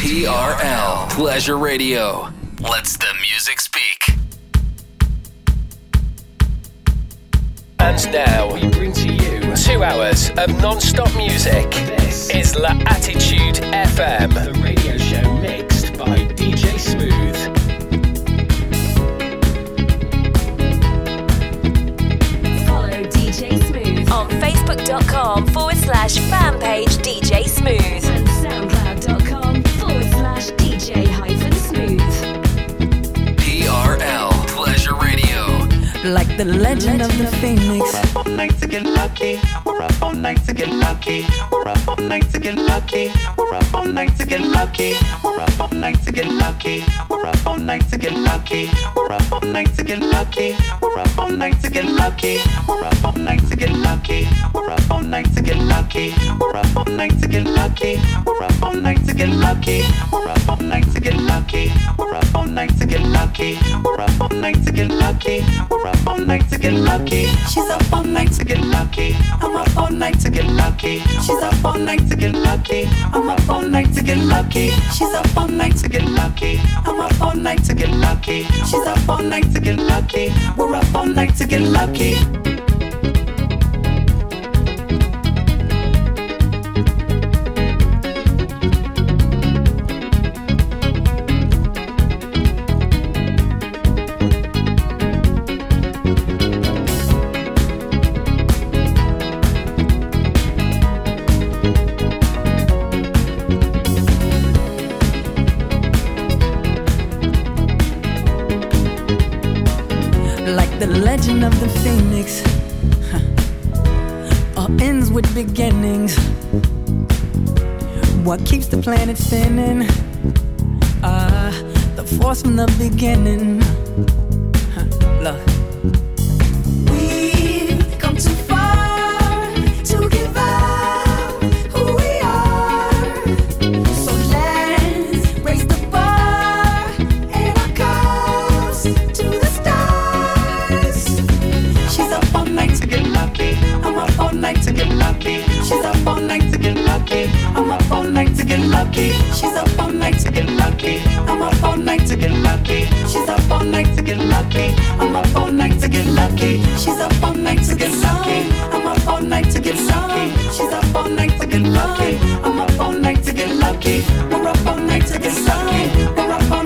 TRL Pleasure Radio. Let's the music speak. And now we bring to you two hours of non-stop music. This is La Attitude FM, the radio show mixed by DJ Smooth. Follow DJ Smooth on Facebook.com forward slash fan page DJ Smooth Like the legend of the phoenix. We're up all night to get lucky. We're up all night to get lucky. We're up all night to get lucky. We're up all night to get lucky. We're up all night to get lucky. We're up all night to get lucky. We're up all night to get lucky. We're up all night to get lucky. We're up all night to get lucky. We're up all night to get lucky. We're up all night to get lucky. We're up all night to get lucky. We're up all night to get lucky. We're up all night to get lucky. We're up all night to get lucky. We're up all night to get lucky. She's up all night to get lucky. I'm up all night to get lucky. She's up all night to get lucky. I'm up all night to get lucky. She's up all night to get lucky. I'm up all night to get lucky. She's up all night to get lucky. We're up all night to get lucky. Of the phoenix. Huh. All ends with beginnings. What keeps the planet spinning? Ah, the force from the beginning. Lucky. She's up all night to get lucky. I'm up all night to get lucky. She's up all night to get lucky. I'm up all night to get lucky. She's up all night to get lucky. I'm up all night to get lucky. She's up all night to get lucky. I'm up all night to get lucky. We're up all night to get lucky. We're up all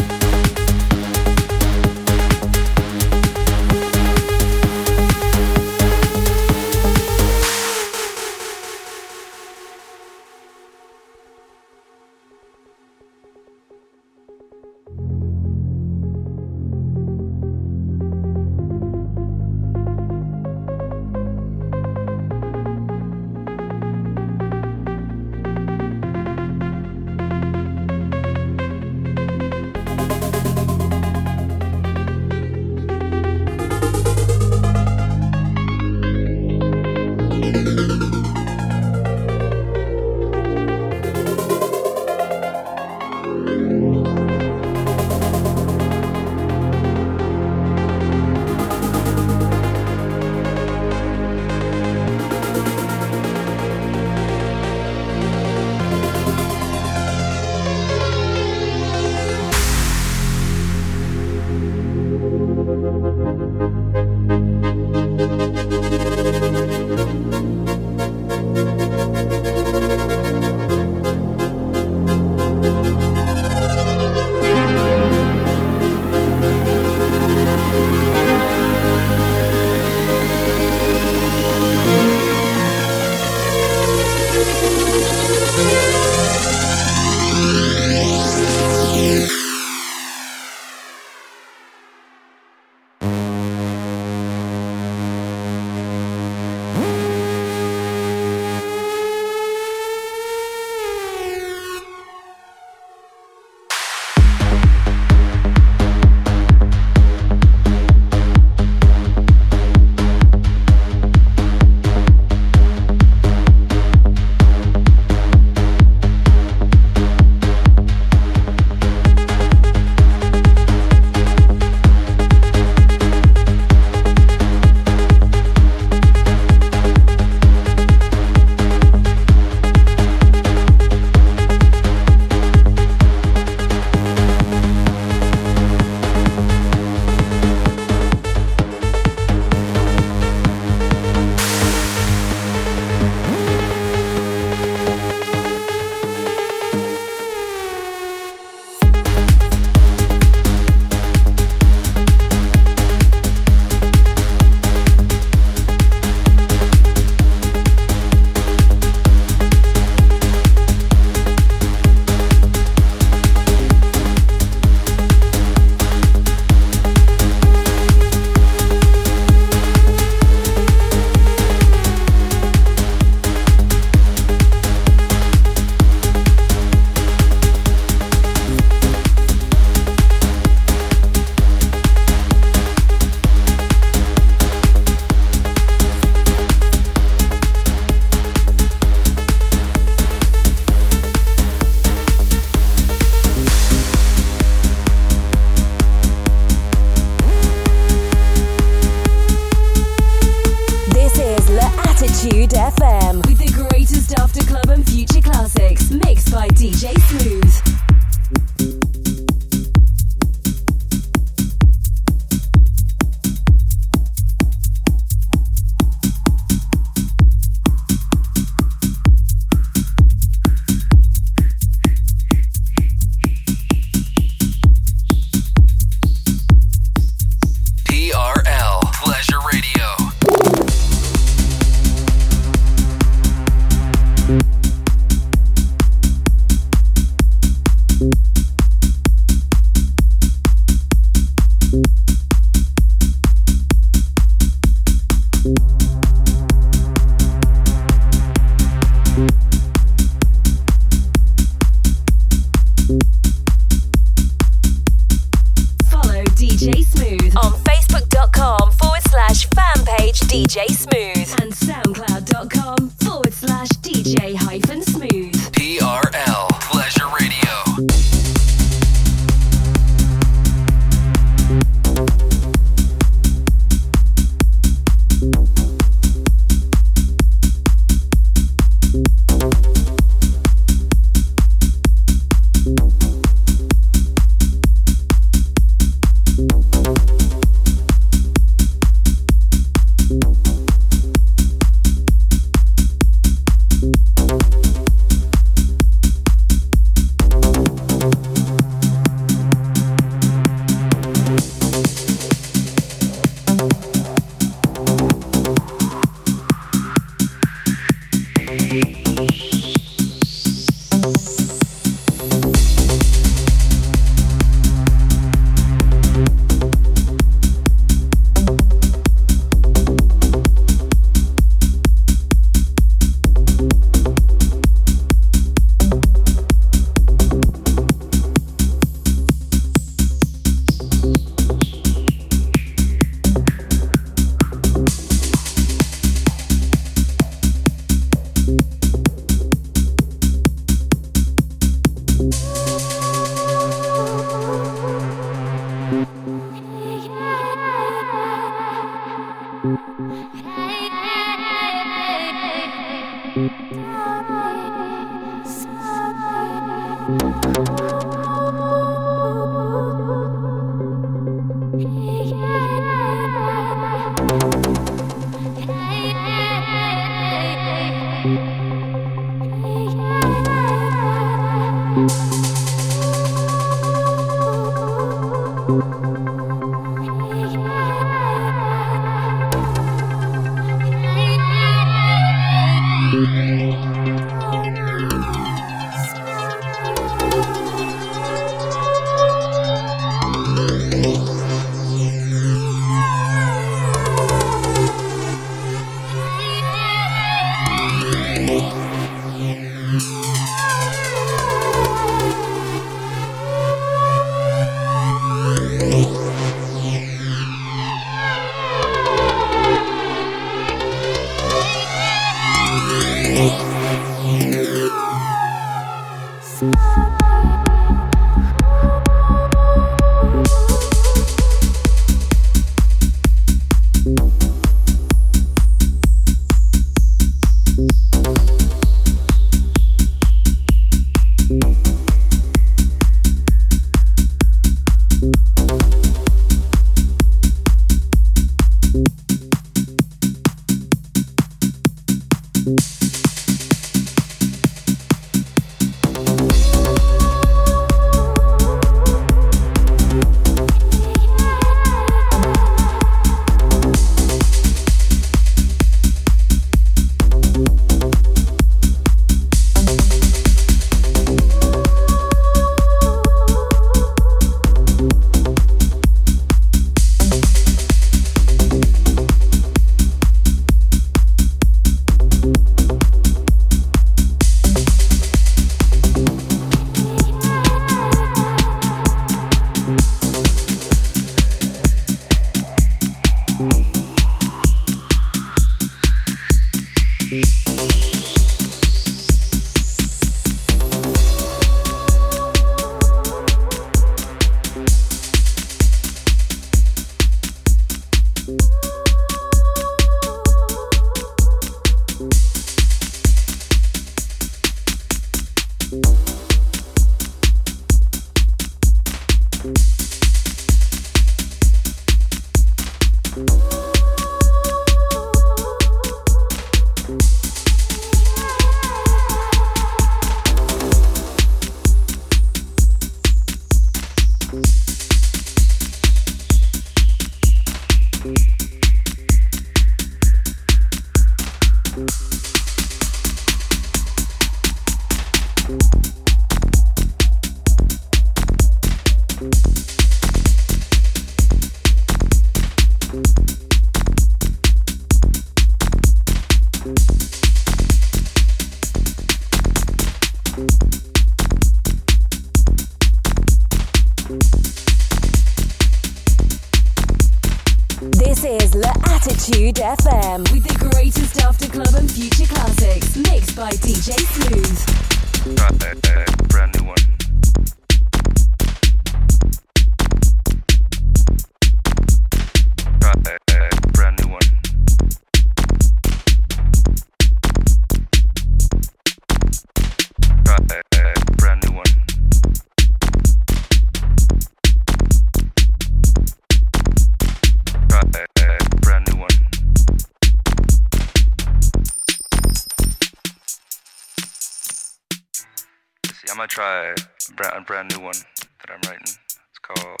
a brand, a brand new one that I'm writing. It's called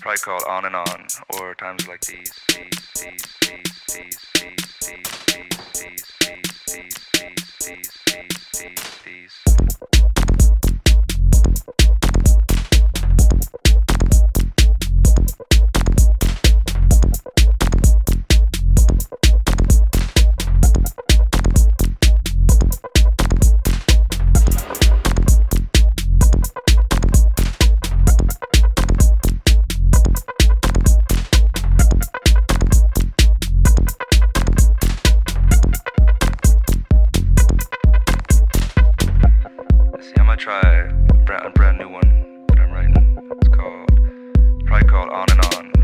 probably called On and On or Times Like These. These. gonna try a brand, a brand new one that I'm writing. It's called, probably called On and On.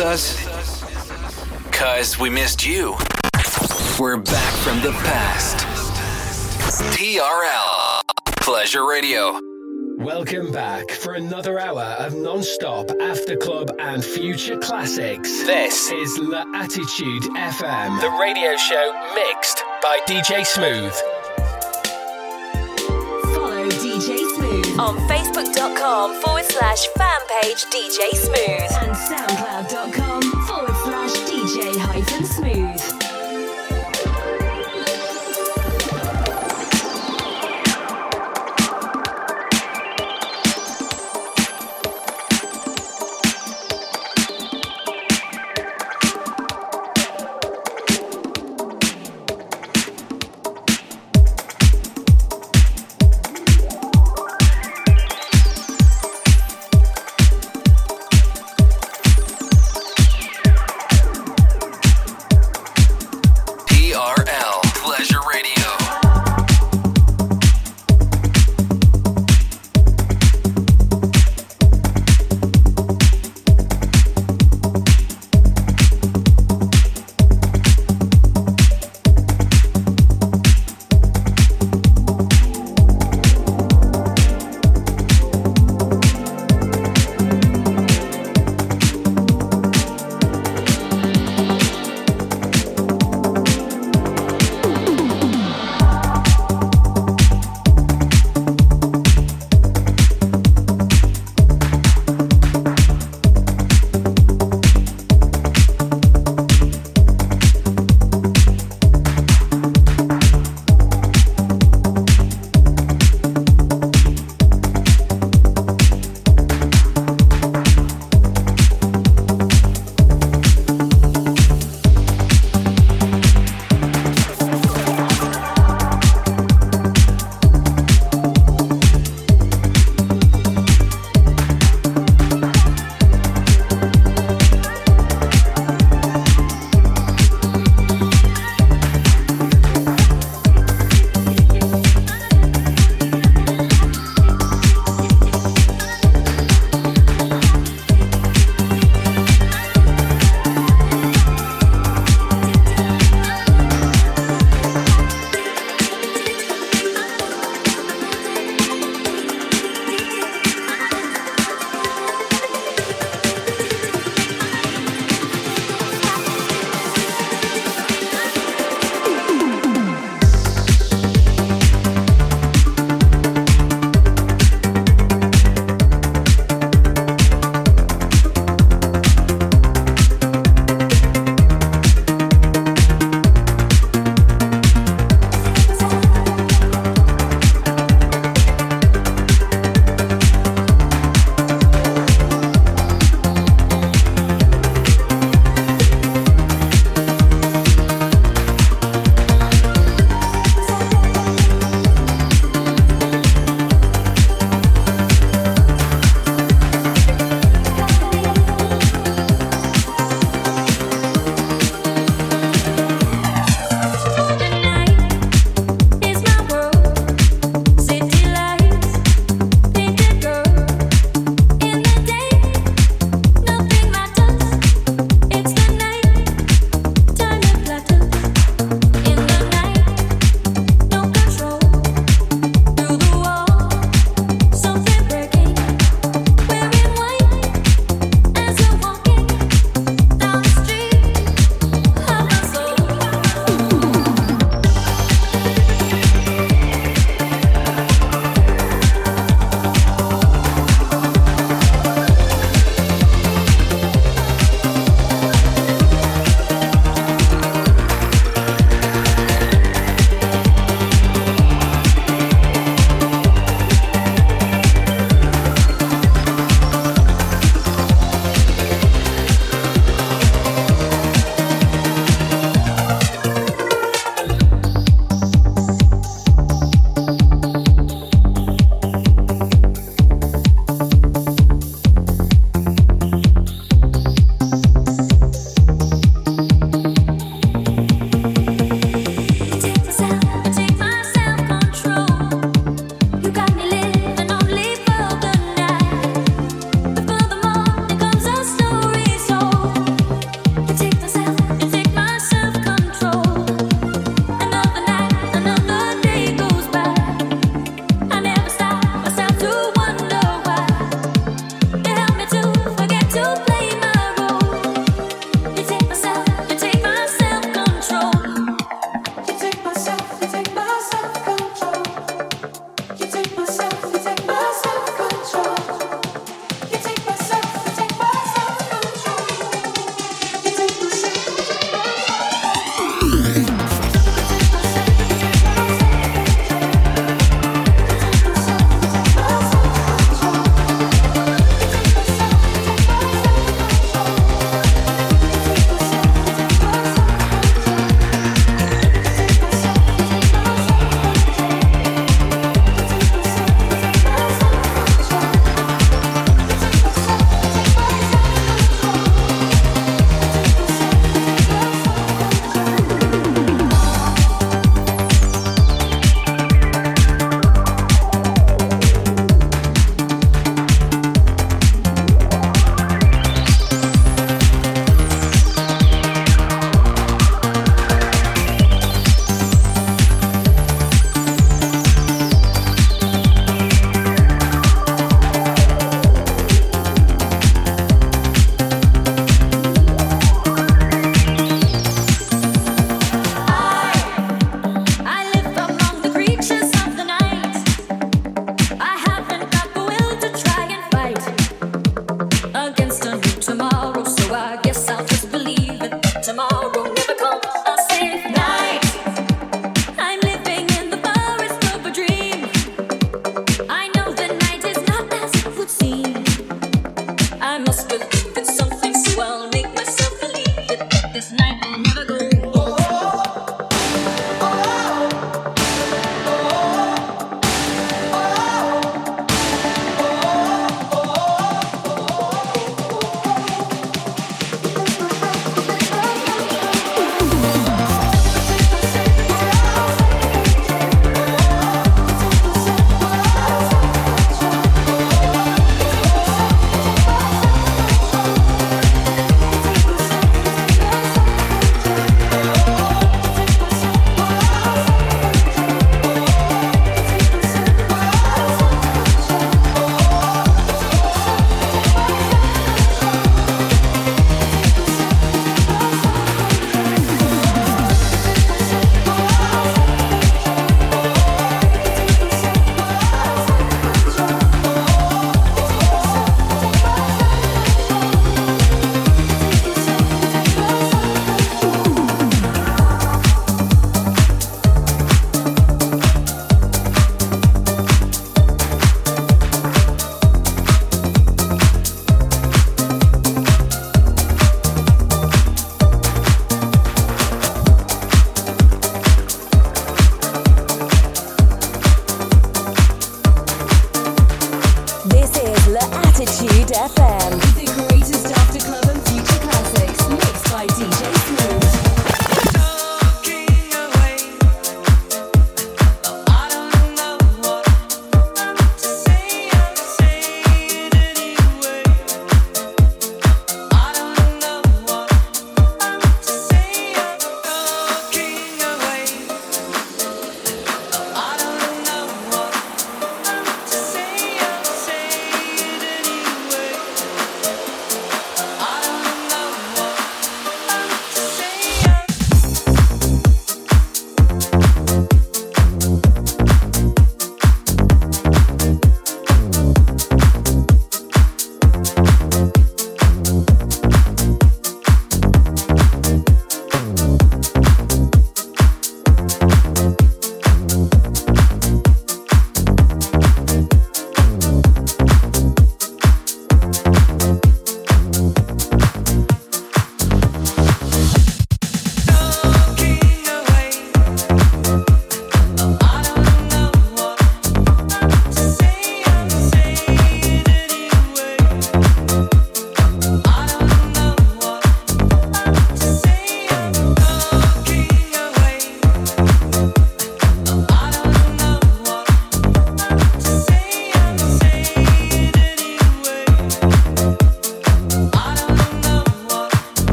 Us? Cause we missed you. We're back from the past. TRL Pleasure Radio. Welcome back for another hour of non-stop after club and future classics. This is La Attitude FM, the radio show mixed by DJ Smooth. Follow DJ Smooth on facebook.com forward slash fan page DJ Smooth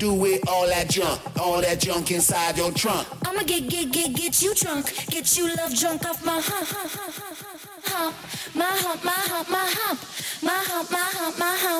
do with all that junk, all that junk inside your trunk. I'ma get get get get you drunk, get you love drunk off my hump, hump, hump, hump, hump, my hump, my hump, my hump, my hump, my hump, my hump.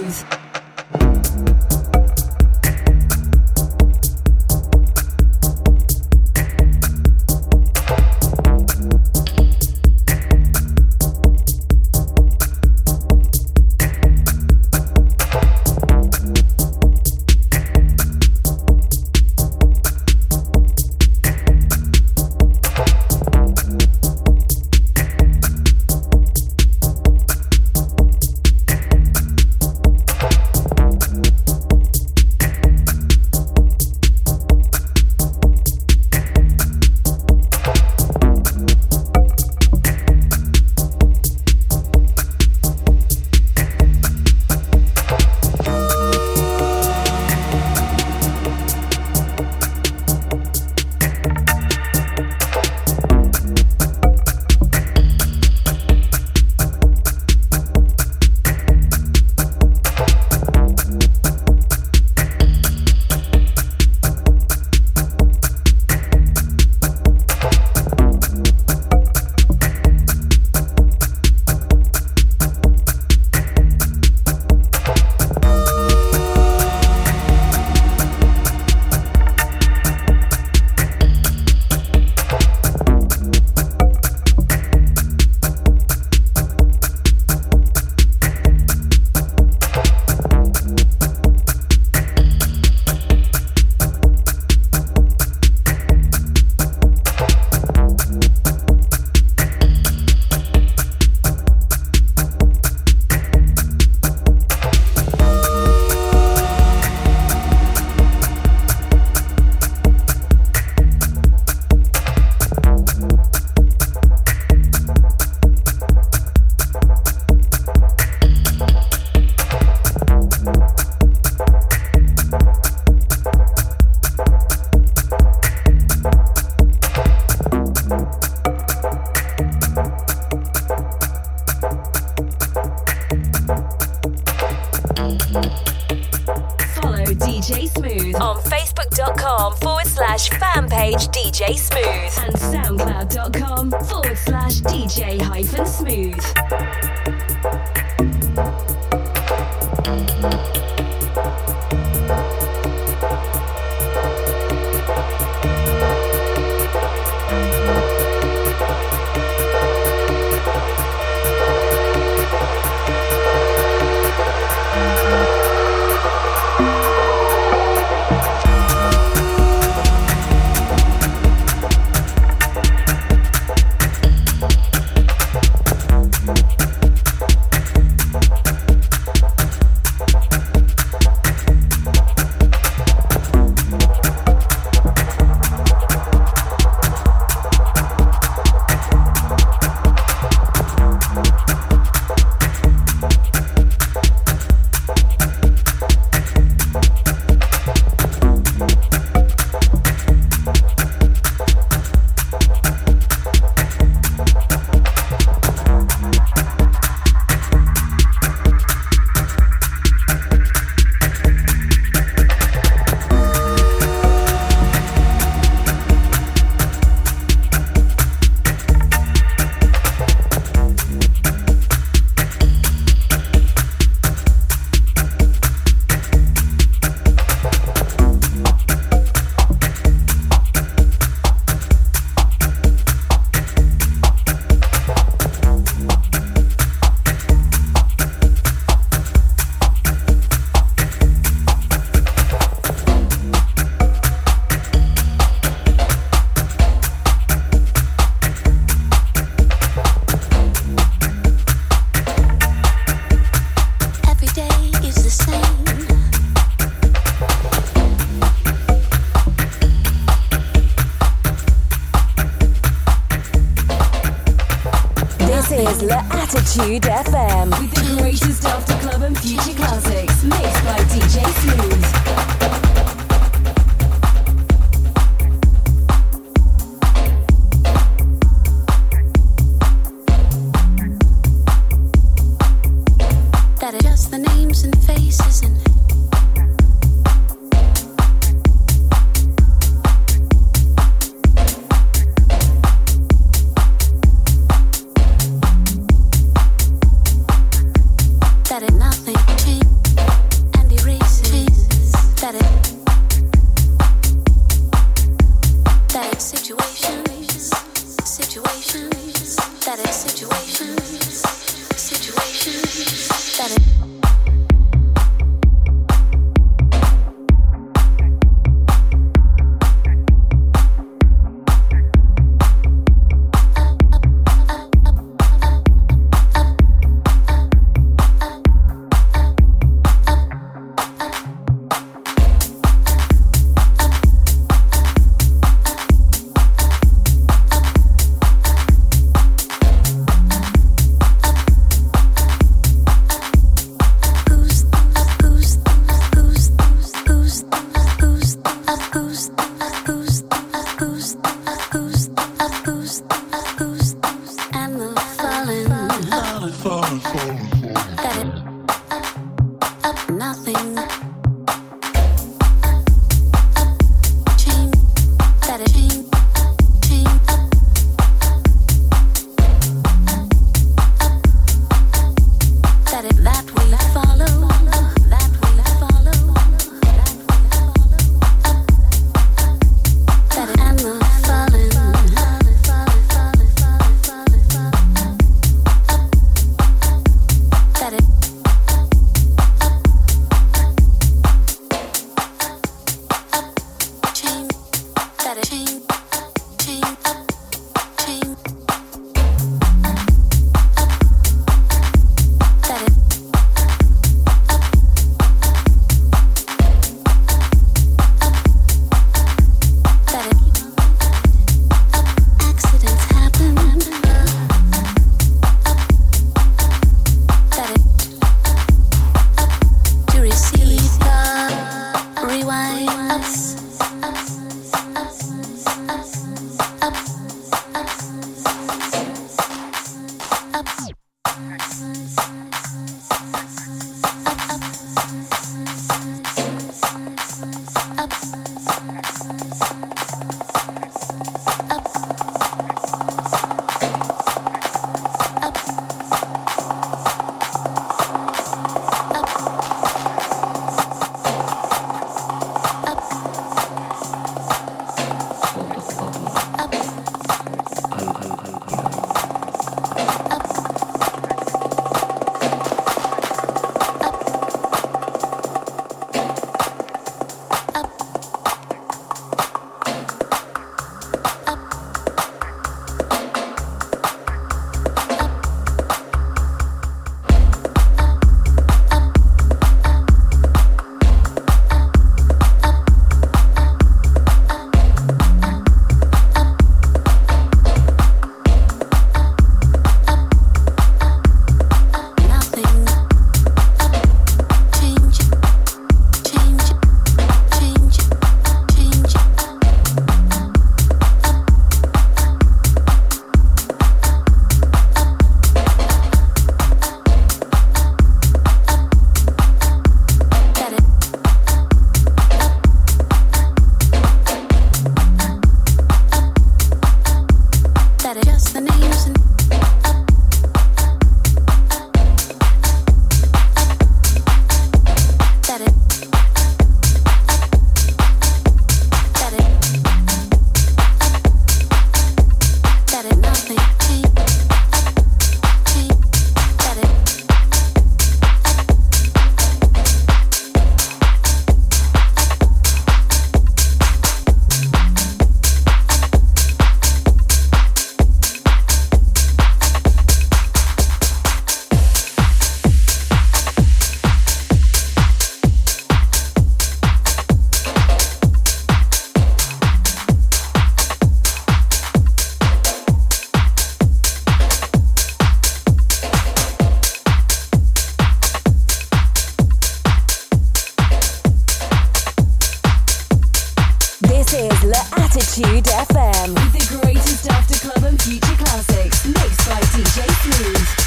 Attitude FM. The greatest after club and future classics mixed by DJ Smooth.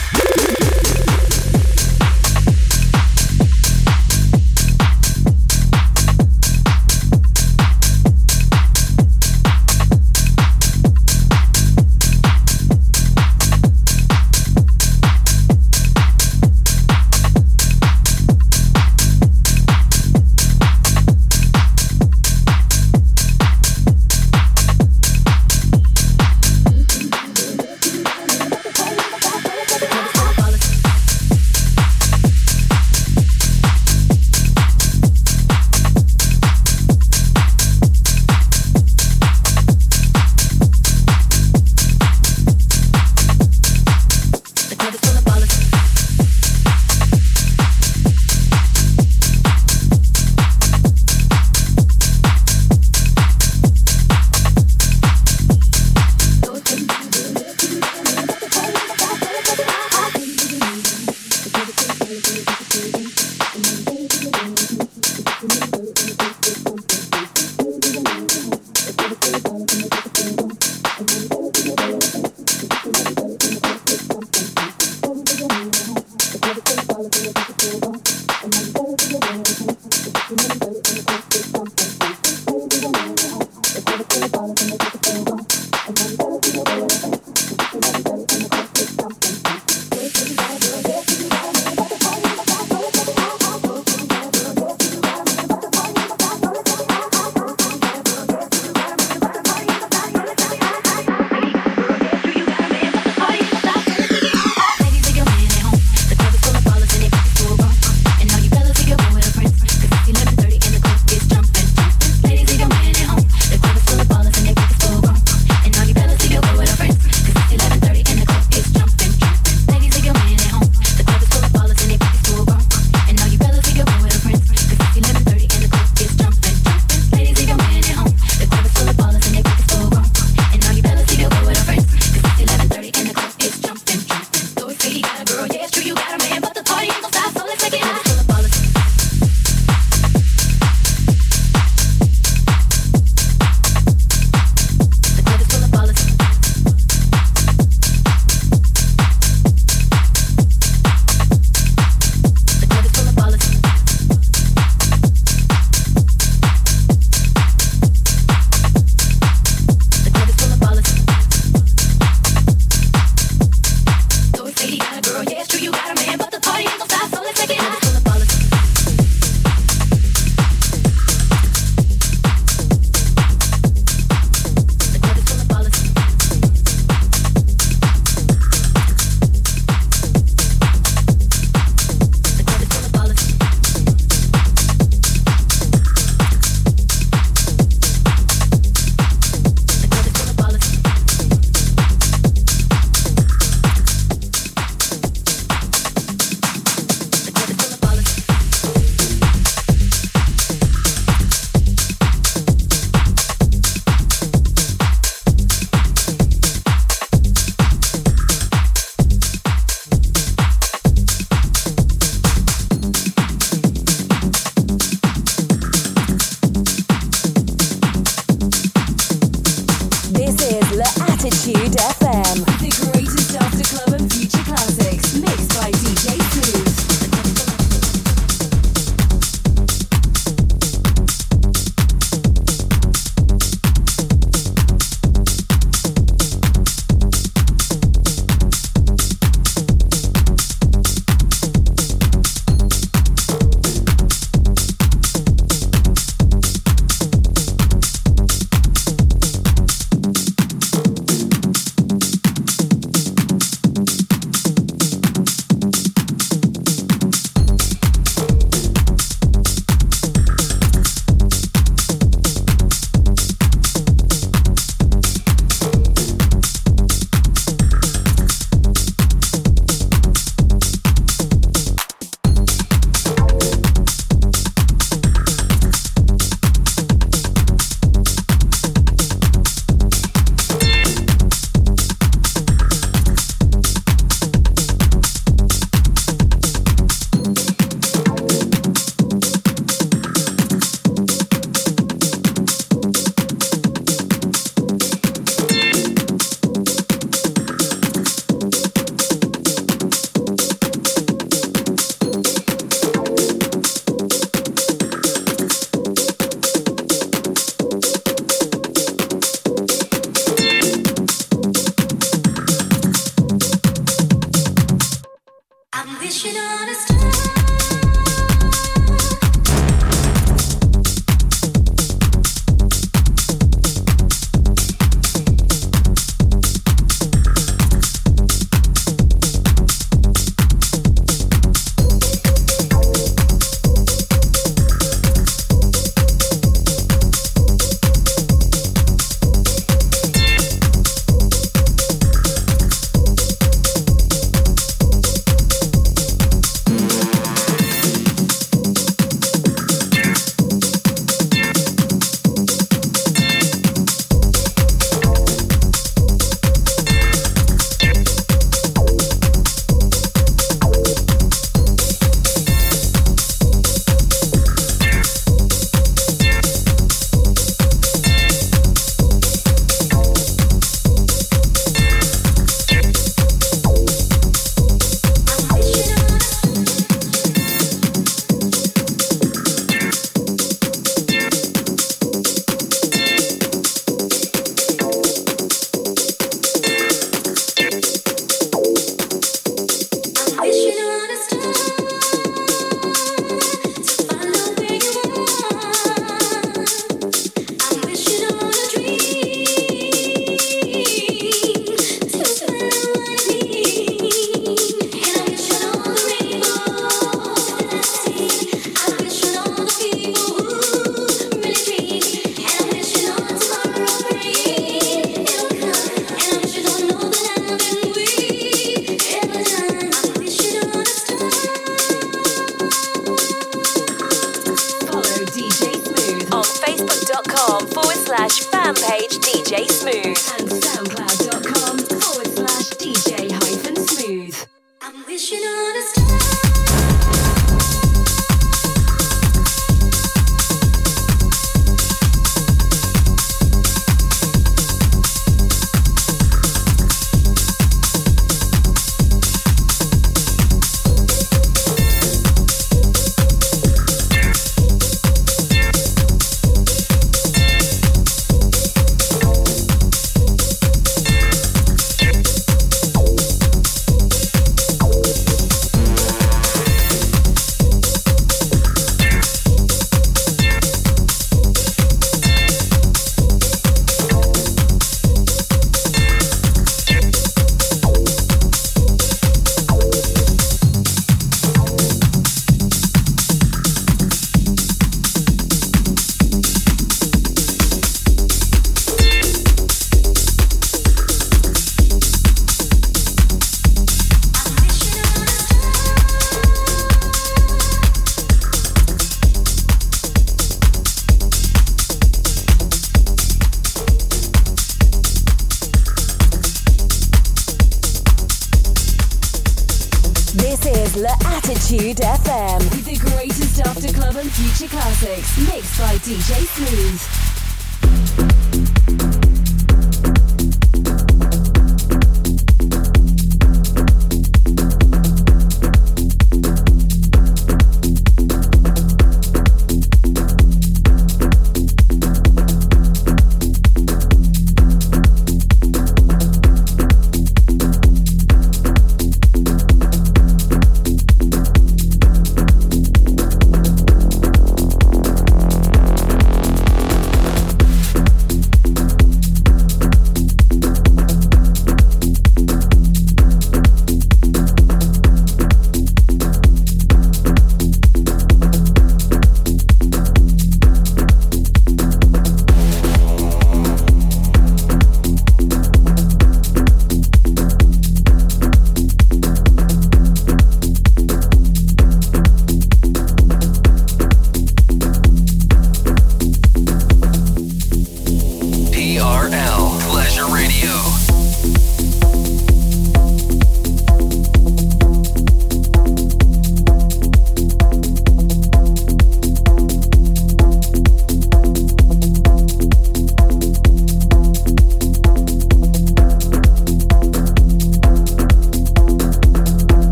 DJ hyphen smooth. I'm wishing on a star.